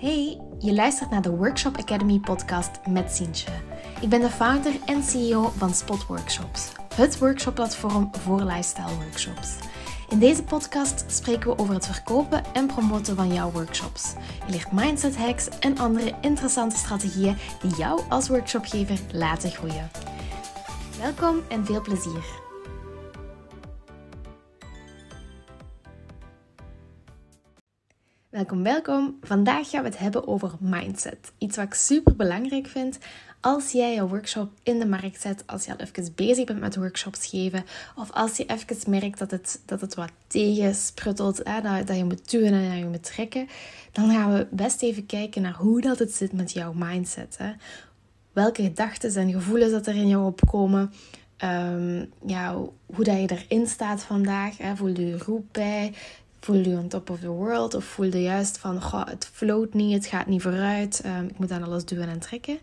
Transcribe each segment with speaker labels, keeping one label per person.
Speaker 1: Hey, je luistert naar de Workshop Academy podcast met Sientje. Ik ben de founder en CEO van Spot Workshops, het workshopplatform voor lifestyle workshops. In deze podcast spreken we over het verkopen en promoten van jouw workshops. Je leert mindset hacks en andere interessante strategieën die jou als workshopgever laten groeien. Welkom en veel plezier. Welkom, welkom. Vandaag gaan we het hebben over mindset. Iets wat ik super belangrijk vind als jij jouw workshop in de markt zet, als je al even bezig bent met workshops geven, of als je even merkt dat het, dat het wat tegensprutelt, hè, dat, dat je moet duwen en dat je moet trekken, dan gaan we best even kijken naar hoe dat het zit met jouw mindset. Hè. Welke gedachten en gevoelens dat er in jou opkomen. Um, ja, hoe dat je erin staat vandaag. Hè. Voel je roep bij? Voel je on top of the world? Of voel je juist van, goh, het float niet, het gaat niet vooruit, um, ik moet aan alles duwen en trekken.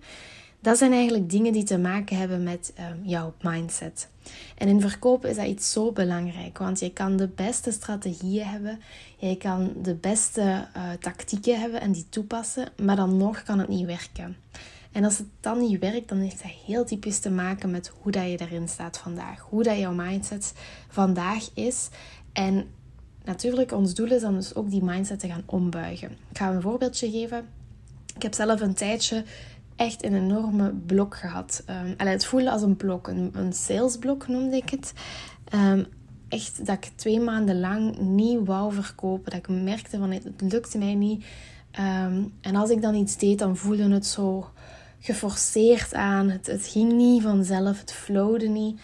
Speaker 1: Dat zijn eigenlijk dingen die te maken hebben met um, jouw mindset. En in verkopen is dat iets zo belangrijk, want je kan de beste strategieën hebben, je kan de beste uh, tactieken hebben en die toepassen, maar dan nog kan het niet werken. En als het dan niet werkt, dan heeft dat heel typisch te maken met hoe dat je erin staat vandaag. Hoe dat jouw mindset vandaag is. En natuurlijk, ons doel is dan dus ook die mindset te gaan ombuigen. Ik ga een voorbeeldje geven. Ik heb zelf een tijdje echt een enorme blok gehad. Um, het voelde als een blok, een, een salesblok noemde ik het. Um, echt dat ik twee maanden lang niet wou verkopen. Dat ik merkte van het lukte mij niet. Um, en als ik dan iets deed, dan voelde het zo geforceerd aan. Het, het ging niet vanzelf, het flowde niet.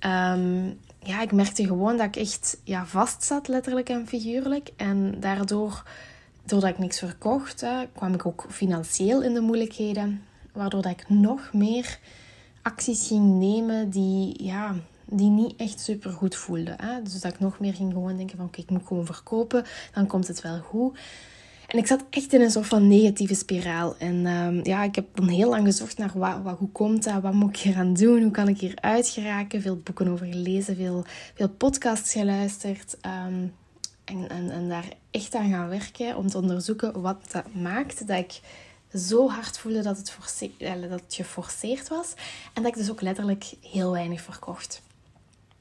Speaker 1: Um, ja, ik merkte gewoon dat ik echt ja, vast zat, letterlijk en figuurlijk. En daardoor, doordat ik niks verkocht, hè, kwam ik ook financieel in de moeilijkheden. Waardoor dat ik nog meer acties ging nemen die, ja, die niet echt super goed voelden. Hè. Dus dat ik nog meer ging gewoon denken van oké, ik moet gewoon verkopen, dan komt het wel goed. En ik zat echt in een soort van negatieve spiraal. En um, ja, ik heb dan heel lang gezocht naar wat, wat, hoe komt dat, wat moet ik hier aan doen, hoe kan ik hier uitgeraken. Veel boeken over gelezen, veel, veel podcasts geluisterd. Um, en, en, en daar echt aan gaan werken om te onderzoeken wat dat maakt dat ik zo hard voelde dat het, dat het geforceerd was. En dat ik dus ook letterlijk heel weinig verkocht.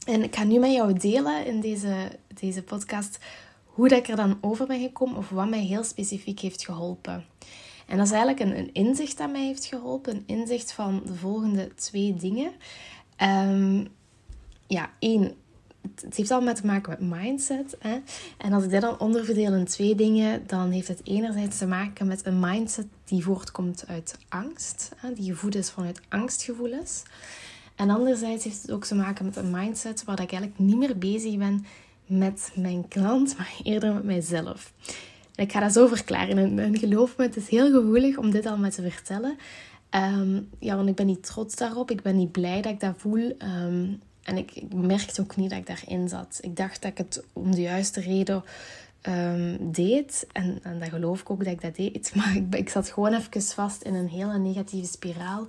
Speaker 1: En ik ga nu met jou delen in deze, deze podcast hoe dat ik er dan over ben gekomen of wat mij heel specifiek heeft geholpen. En dat is eigenlijk een, een inzicht dat mij heeft geholpen. Een inzicht van de volgende twee dingen. Um, ja, één, het heeft allemaal te maken met mindset. Hè? En als ik dat dan onderverdeel in twee dingen, dan heeft het enerzijds te maken met een mindset die voortkomt uit angst. Hè? Die gevoed is vanuit angstgevoelens. En anderzijds heeft het ook te maken met een mindset waar ik eigenlijk niet meer bezig ben met mijn klant, maar eerder met mijzelf. En ik ga dat zo verklaren. En, geloof me, het is heel gevoelig om dit allemaal te vertellen. Um, ja, want ik ben niet trots daarop. Ik ben niet blij dat ik dat voel. Um, en ik, merkte ook niet dat ik daarin zat. Ik dacht dat ik het om de juiste reden um, deed. En, en dat geloof ik ook dat ik dat deed. Maar ik, ik zat gewoon even vast in een hele negatieve spiraal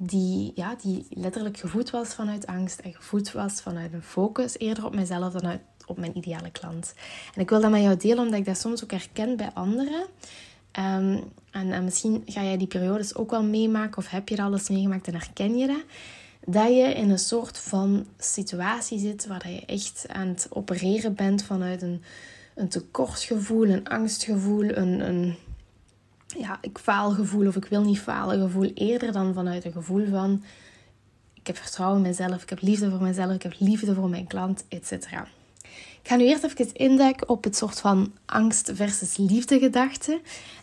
Speaker 1: die, ja, die letterlijk gevoed was vanuit angst en gevoed was vanuit een focus eerder op mezelf dan uit, op mijn ideale klant. En ik wil dat met jou delen omdat ik dat soms ook herken bij anderen. Um, en, en, misschien ga jij die periodes ook wel meemaken of heb je er alles meegemaakt en herken je dat. Dat je in een soort van situatie zit waar je echt aan het opereren bent vanuit een, een tekortgevoel, een angstgevoel, een, een ja, ik faal gevoel of ik wil niet falen gevoel. Eerder dan vanuit een gevoel van ik heb vertrouwen in mezelf, ik heb liefde voor mezelf, ik heb liefde voor mijn klant, etc. Ik ga nu eerst even induiken op het soort van angst versus liefde gedachte.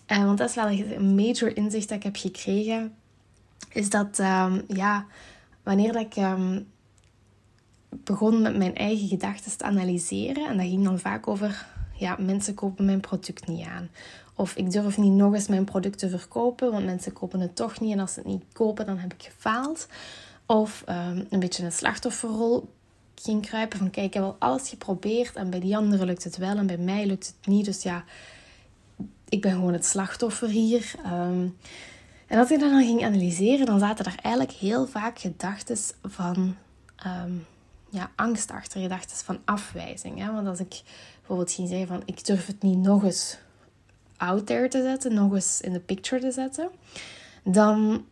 Speaker 1: Uh, want dat is wel een major inzicht dat ik heb gekregen. Is dat, um, ja, wanneer dat ik um, begon met mijn eigen gedachten te analyseren. En dat ging dan vaak over, ja, mensen kopen mijn product niet aan. Of ik durf niet nog eens mijn product te verkopen, want mensen kopen het toch niet. En als ze het niet kopen, dan heb ik gefaald. Of um, een beetje een slachtofferrol ging kruipen. Van kijk, ik heb al alles geprobeerd. En bij die anderen lukt het wel en bij mij lukt het niet. Dus ja, ik ben gewoon het slachtoffer hier. Um, en als ik dat dan ging analyseren, dan zaten er eigenlijk heel vaak gedachten van um, ja, angst achter. Gedachten van afwijzing. Hè? Want als ik bijvoorbeeld ging zeggen van ik durf het niet nog eens out there te zetten, nog eens in de picture te zetten, dan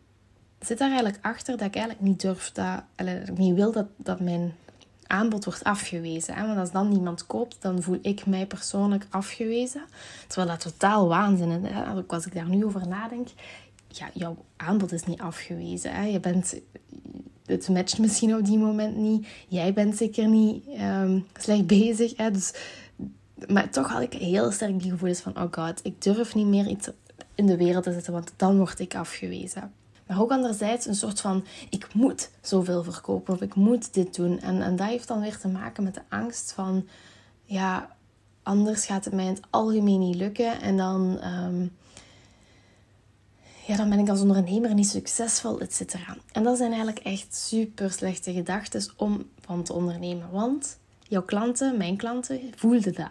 Speaker 1: zit daar eigenlijk achter dat ik eigenlijk niet durf, dat, ik niet wil dat, dat mijn aanbod wordt afgewezen. Hè? Want als dan niemand koopt, dan voel ik mij persoonlijk afgewezen. Terwijl dat totaal waanzin is. Als ik daar nu over nadenk, ja, jouw aanbod is niet afgewezen. Hè? Je bent, het matcht misschien op die moment niet. Jij bent zeker niet um, slecht bezig. Dus, maar toch had ik heel sterk die gevoelens van, oh god, ik durf niet meer iets in de wereld te zetten, want dan word ik afgewezen. Maar ook anderzijds een soort van, ik moet zoveel verkopen of ik moet dit doen. En, en dat heeft dan weer te maken met de angst van, ja, anders gaat het mij in het algemeen niet lukken. En dan, um, ja, dan ben ik als ondernemer niet succesvol, et cetera. En dat zijn eigenlijk echt super slechte gedachten om van te ondernemen. Want jouw klanten, mijn klanten, voelden dat.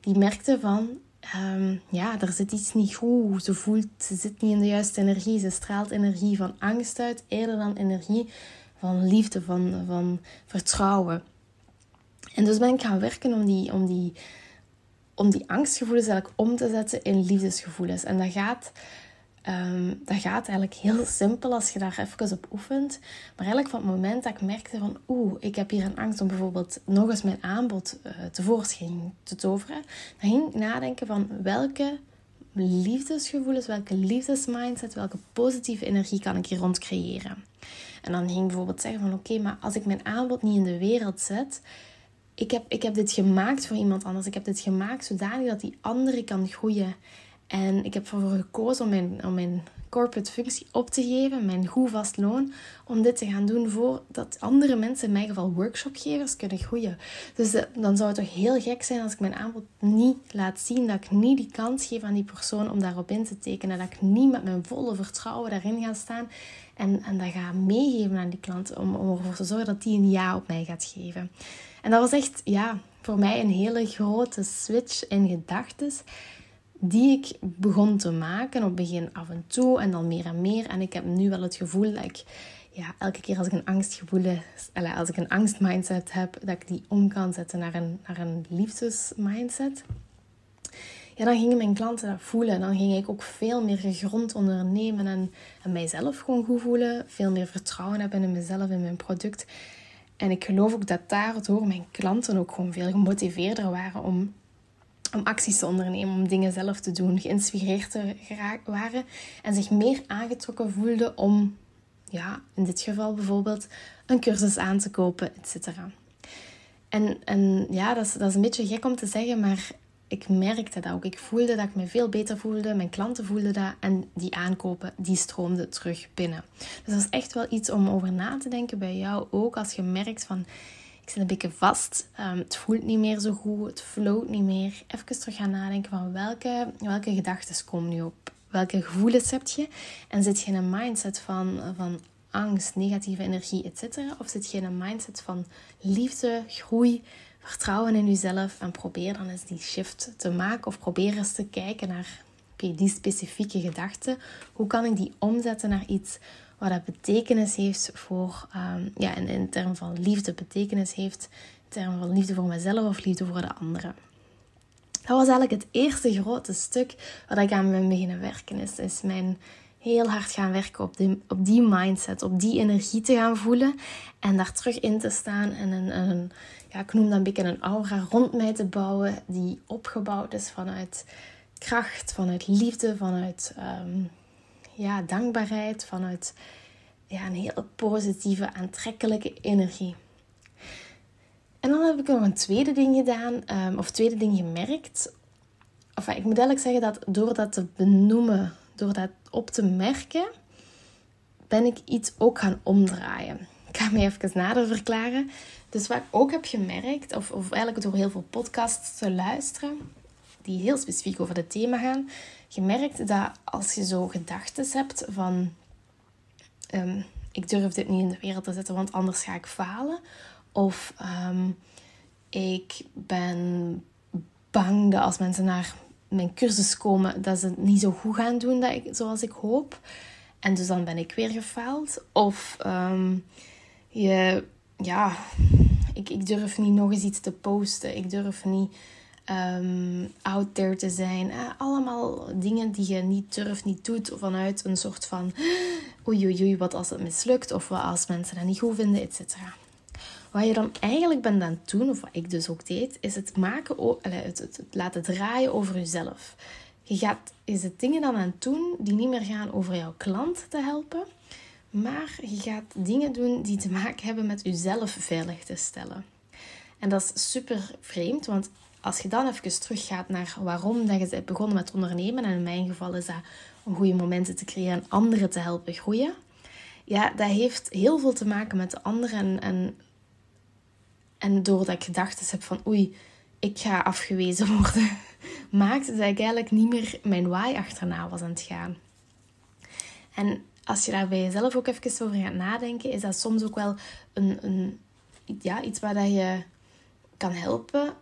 Speaker 1: Die merkten van, um, ja, er zit iets niet goed. Ze voelt, ze zit niet in de juiste energie. Ze straalt energie van angst uit, eerder dan energie van liefde, van, van vertrouwen. En dus ben ik gaan werken om die, om die, om die angstgevoelens eigenlijk om te zetten in liefdesgevoelens. En dat gaat Um, dat gaat eigenlijk heel simpel als je daar even op oefent. Maar eigenlijk van het moment dat ik merkte van... Oeh, ik heb hier een angst om bijvoorbeeld nog eens mijn aanbod uh, tevoorschijn te toveren. Dan ging ik nadenken van welke liefdesgevoelens, welke liefdesmindset, welke positieve energie kan ik hier rond creëren. En dan ging ik bijvoorbeeld zeggen van... Oké, maar als ik mijn aanbod niet in de wereld zet... Ik heb, ik heb dit gemaakt voor iemand anders. Ik heb dit gemaakt zodanig dat die andere kan groeien en ik heb ervoor gekozen om mijn, om mijn corporate functie op te geven, mijn goed vast loon, om dit te gaan doen voordat andere mensen, in mijn geval workshopgevers, kunnen groeien. Dus eh, dan zou het toch heel gek zijn als ik mijn aanbod niet laat zien, dat ik niet die kans geef aan die persoon om daarop in te tekenen, dat ik niet met mijn volle vertrouwen daarin ga staan en, en dat ga meegeven aan die klant om, om ervoor te zorgen dat die een ja op mij gaat geven. En dat was echt, ja, voor mij een hele grote switch in gedachten die ik begon te maken op begin af en toe en dan meer en meer. En ik heb nu wel het gevoel dat ik ja, elke keer als ik een angstgevoel, als ik een angstmindset heb, dat ik die om kan zetten naar een, naar een liefdesmindset. Ja, dan gingen mijn klanten dat voelen. Dan ging ik ook veel meer gegrond ondernemen en, en mijzelf gewoon goed voelen. Veel meer vertrouwen hebben in mezelf, in mijn product. En ik geloof ook dat daardoor mijn klanten ook gewoon veel gemotiveerder waren om om acties te ondernemen, om dingen zelf te doen, geïnspireerd te waren en zich meer aangetrokken voelden om, ja, in dit geval bijvoorbeeld, een cursus aan te kopen, etc. En, en ja, dat is, dat is een beetje gek om te zeggen, maar ik merkte dat ook. Ik voelde dat ik me veel beter voelde, mijn klanten voelden dat en die aankopen, die stroomden terug binnen. Dus dat is echt wel iets om over na te denken bij jou ook, als je merkt van ik zit een beetje vast. Um, het voelt niet meer zo goed. Het float niet meer. Even terug gaan nadenken van welke, welke gedachten komen nu op? Welke gevoelens heb je? En zit je in een mindset van, van angst, negatieve energie, etc. Of zit je in een mindset van liefde, groei, vertrouwen in jezelf? En probeer dan eens die shift te maken. Of probeer eens te kijken naar die specifieke gedachten. Hoe kan ik die omzetten naar iets wat dat betekenis heeft voor, um, ja, in, in termen van liefde betekenis heeft, in termen van liefde voor mezelf of liefde voor de anderen. Dat was eigenlijk het eerste grote stuk waar ik aan ben beginnen werken. Is, is mijn heel hard gaan werken op die, op die mindset, op die energie te gaan voelen en daar terug in te staan en een, een ja, ik noem dat een beetje een aura rond mij te bouwen die opgebouwd is vanuit kracht, vanuit liefde, vanuit um, ja, dankbaarheid, vanuit ja, een hele positieve, aantrekkelijke energie. En dan heb ik nog een tweede ding gedaan, um, of tweede ding gemerkt. Of ik moet eigenlijk zeggen dat door dat te benoemen, door dat op te merken, ben ik iets ook gaan omdraaien. Ik ga me even nader verklaren. Dus wat ik ook heb gemerkt, of, of eigenlijk door heel veel podcasts te luisteren, die heel specifiek over het thema gaan, gemerkt dat als je zo gedachten hebt van ehm, ik durf dit niet in de wereld te zetten, want anders ga ik falen. Of ehm, ik ben bang dat als mensen naar mijn cursus komen, dat ze het niet zo goed gaan doen dat ik, zoals ik hoop. En dus dan ben ik weer gefaald. Of ehm, je, ja, ik, ik durf niet nog eens iets te posten. Ik durf niet um, out there te zijn. Uh, allemaal dingen die je niet durft, niet doet. Vanuit een soort van oei oei oei, wat als het mislukt. Of wat als mensen dat niet goed vinden, et cetera. Wat je dan eigenlijk bent aan het doen, of wat ik dus ook deed, is het, maken, het, het, het laten draaien over jezelf. Je gaat, is het dingen dan aan het doen die niet meer gaan over jouw klant te helpen, maar je gaat dingen doen die te maken hebben met jezelf veilig te stellen. En dat is super vreemd, want als je dan even teruggaat naar waarom dat je bent begonnen met ondernemen, en in mijn geval is dat om goede momenten te creëren en anderen te helpen groeien. Ja, dat heeft heel veel te maken met de anderen. En, en, en doordat ik gedachten heb van oei, ik ga afgewezen worden, maakte dat ik eigenlijk niet meer mijn why achterna was aan het gaan. En als je daar bij jezelf ook even over gaat nadenken, is dat soms ook wel een, een, ja, iets waar dat je kan helpen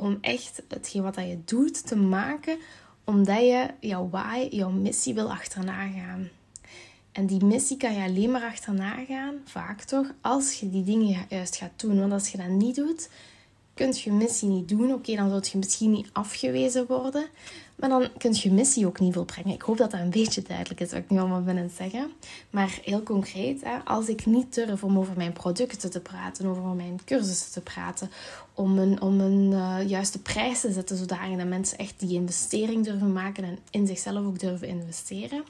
Speaker 1: om echt hetgeen wat je doet te maken, omdat je jouw why, jouw missie wil achterna gaan. En die missie kan je alleen maar achterna gaan, vaak toch, als je die dingen juist gaat doen. Want als je dat niet doet, kun je missie niet doen. Oké, dan zult je misschien niet afgewezen worden. Maar dan kun je missie ook niet volbrengen. Ik hoop dat dat een beetje duidelijk is wat ik nu allemaal ben aan zeggen. Maar heel concreet, hè, als ik niet durf om over mijn producten te praten, over mijn cursussen te praten, om een, om een uh, juiste prijs te zetten, zodat mensen echt die investering durven maken en in zichzelf ook durven investeren.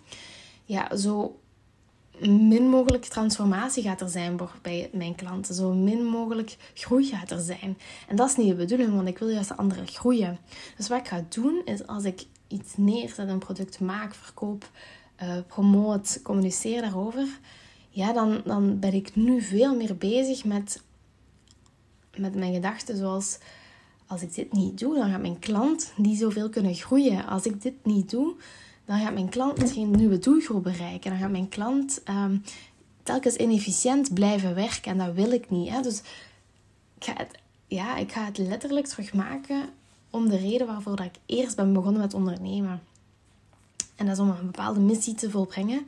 Speaker 1: Ja, zo min mogelijk transformatie gaat er zijn bij mijn klanten. Zo min mogelijk groei gaat er zijn. En dat is niet de bedoeling, want ik wil juist de anderen groeien. Dus wat ik ga doen, is als ik iets neerzet, een product maak, verkoop, uh, promoot, communiceer daarover. Ja, dan, dan ben ik nu veel meer bezig met, met mijn gedachten zoals... Als ik dit niet doe, dan gaat mijn klant niet zoveel kunnen groeien. Als ik dit niet doe, dan gaat mijn klant geen nieuwe doelgroep bereiken. Dan gaat mijn klant um, telkens inefficiënt blijven werken. En dat wil ik niet. Hè? Dus ik ga, het, ja, ik ga het letterlijk terugmaken om de reden waarvoor dat ik eerst ben begonnen met ondernemen. En dat is om een bepaalde missie te volbrengen.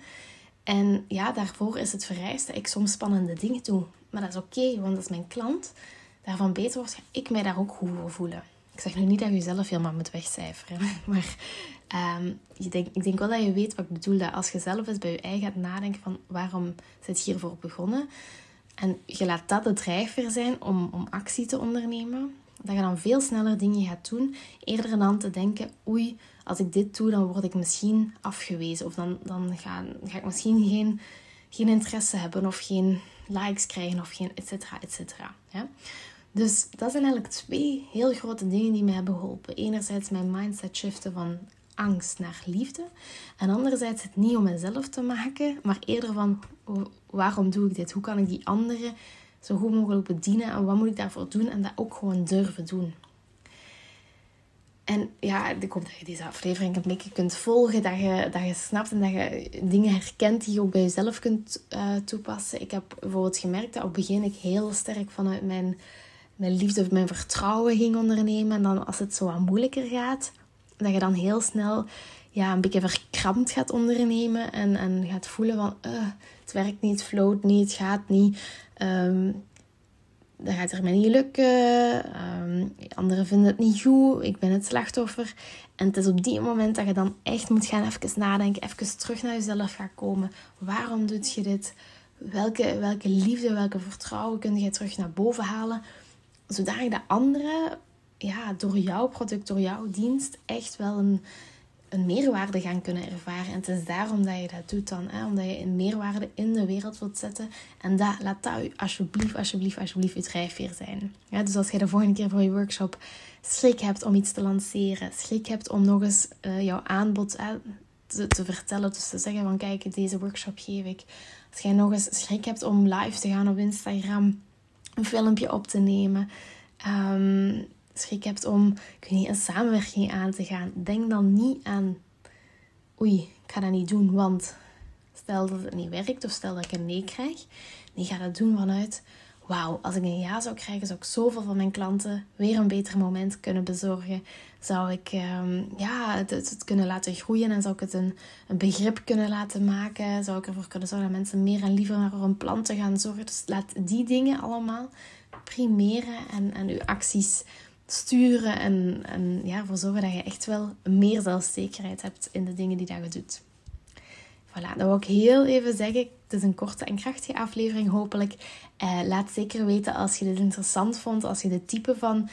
Speaker 1: En ja, daarvoor is het vereist dat ik soms spannende dingen doe. Maar dat is oké, want als mijn klant daarvan beter wordt, ga ik mij daar ook goed voor voelen. Ik zeg nu niet dat je jezelf helemaal moet wegcijferen. Maar um, je denk, ik denk wel dat je weet wat ik bedoel. Dat als je zelf eens bij je eigen gaat nadenken van waarom zit je hiervoor begonnen. En je laat dat de drijfveer zijn om, om actie te ondernemen. Dat je dan veel sneller dingen gaat doen. Eerder dan te denken, oei, als ik dit doe, dan word ik misschien afgewezen. Of dan, dan ga, ga ik misschien geen, geen interesse hebben. Of geen likes krijgen. Of geen et cetera, et cetera. Ja? Dus dat zijn eigenlijk twee heel grote dingen die mij hebben geholpen. Enerzijds mijn mindset shiften van angst naar liefde. En anderzijds het niet om mezelf te maken, maar eerder van waarom doe ik dit? Hoe kan ik die anderen zo goed mogelijk bedienen en wat moet ik daarvoor doen? En dat ook gewoon durven doen. En ja, ik hoop dat je deze aflevering een beetje kunt volgen, dat je, dat je snapt en dat je dingen herkent die je ook bij jezelf kunt uh, toepassen. Ik heb bijvoorbeeld gemerkt dat op het begin ik heel sterk vanuit mijn mijn liefde of mijn vertrouwen ging ondernemen. En dan als het zo wat moeilijker gaat, dat je dan heel snel ja, een beetje verkrampt gaat ondernemen. En, en gaat voelen van, uh, het werkt niet, het float niet, het gaat niet. Um, dat gaat er mij niet lukken. Um, anderen vinden het niet goed. Ik ben het slachtoffer. En het is op die moment dat je dan echt moet gaan even nadenken. Even terug naar jezelf gaan komen. Waarom doet je dit? Welke, welke liefde, welke vertrouwen kun je terug naar boven halen? zodat de anderen ja, door jouw product, door jouw dienst echt wel een, een meerwaarde gaan kunnen ervaren. En het is daarom dat je dat doet dan. Hè? Omdat je een meerwaarde in de wereld wilt zetten. En dat, laat dat alsjeblieft, alsjeblieft, alsjeblieft je drijfveer zijn. Dus als je de volgende keer voor je workshop schrik hebt om iets te lanceren. Schrik hebt om nog eens uh, jouw aanbod te, te, vertellen. Dus te zeggen van kijk, deze workshop geef ik. Als jij nog eens schrik hebt om live te gaan op Instagram een filmpje op te nemen. Um, schrik hebt om een samenwerking aan te gaan. Denk dan niet aan, oei, ik ga dat niet doen, want stel dat het niet werkt of stel dat ik een nee krijg. Nee, ga dat doen vanuit, wauw, als ik een ja zou krijgen, zou ik zoveel van mijn klanten weer een beter moment kunnen bezorgen. Zou ik um, ja, het, kunnen laten groeien en zou ik het een, een begrip kunnen laten maken. Zou ik ervoor kunnen zorgen dat mensen meer en liever naar hun planten gaan zorgen. Dus laat die dingen allemaal primeren en, en uw acties sturen en, en ja, ervoor zorgen dat je echt wel meer zelfzekerheid hebt in de dingen die dat je doet. Voilà, dat wil ik heel even zeggen. Het is een korte en krachtige aflevering, hopelijk. Eh, laat zeker weten als je dit interessant vond, als je dit type van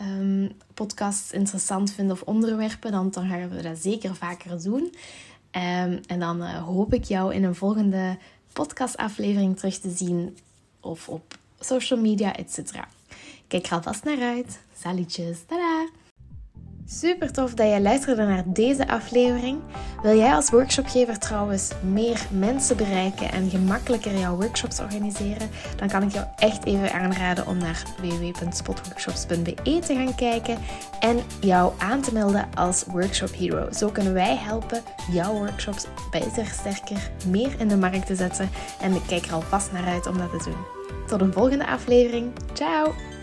Speaker 1: um, podcasts interessant vindt of onderwerpen, dan, dan gaan we dat zeker vaker doen. Um, en dan uh, hoop ik jou in een volgende podcastaflevering terug te zien of op social media, etc. Kijk er alvast naar uit. Salutjes, tada! Super tof dat jij luisterde naar deze aflevering. Wil jij als workshopgever trouwens meer mensen bereiken en gemakkelijker jouw workshops organiseren? Dan kan ik jou echt even aanraden om naar www.spotworkshops.be te gaan kijken en jou aan te melden als Workshop Hero. Zo kunnen wij helpen jouw workshops beter, sterker, meer in de markt te zetten. En ik kijk er alvast naar uit om dat te doen. Tot een volgende aflevering. Ciao!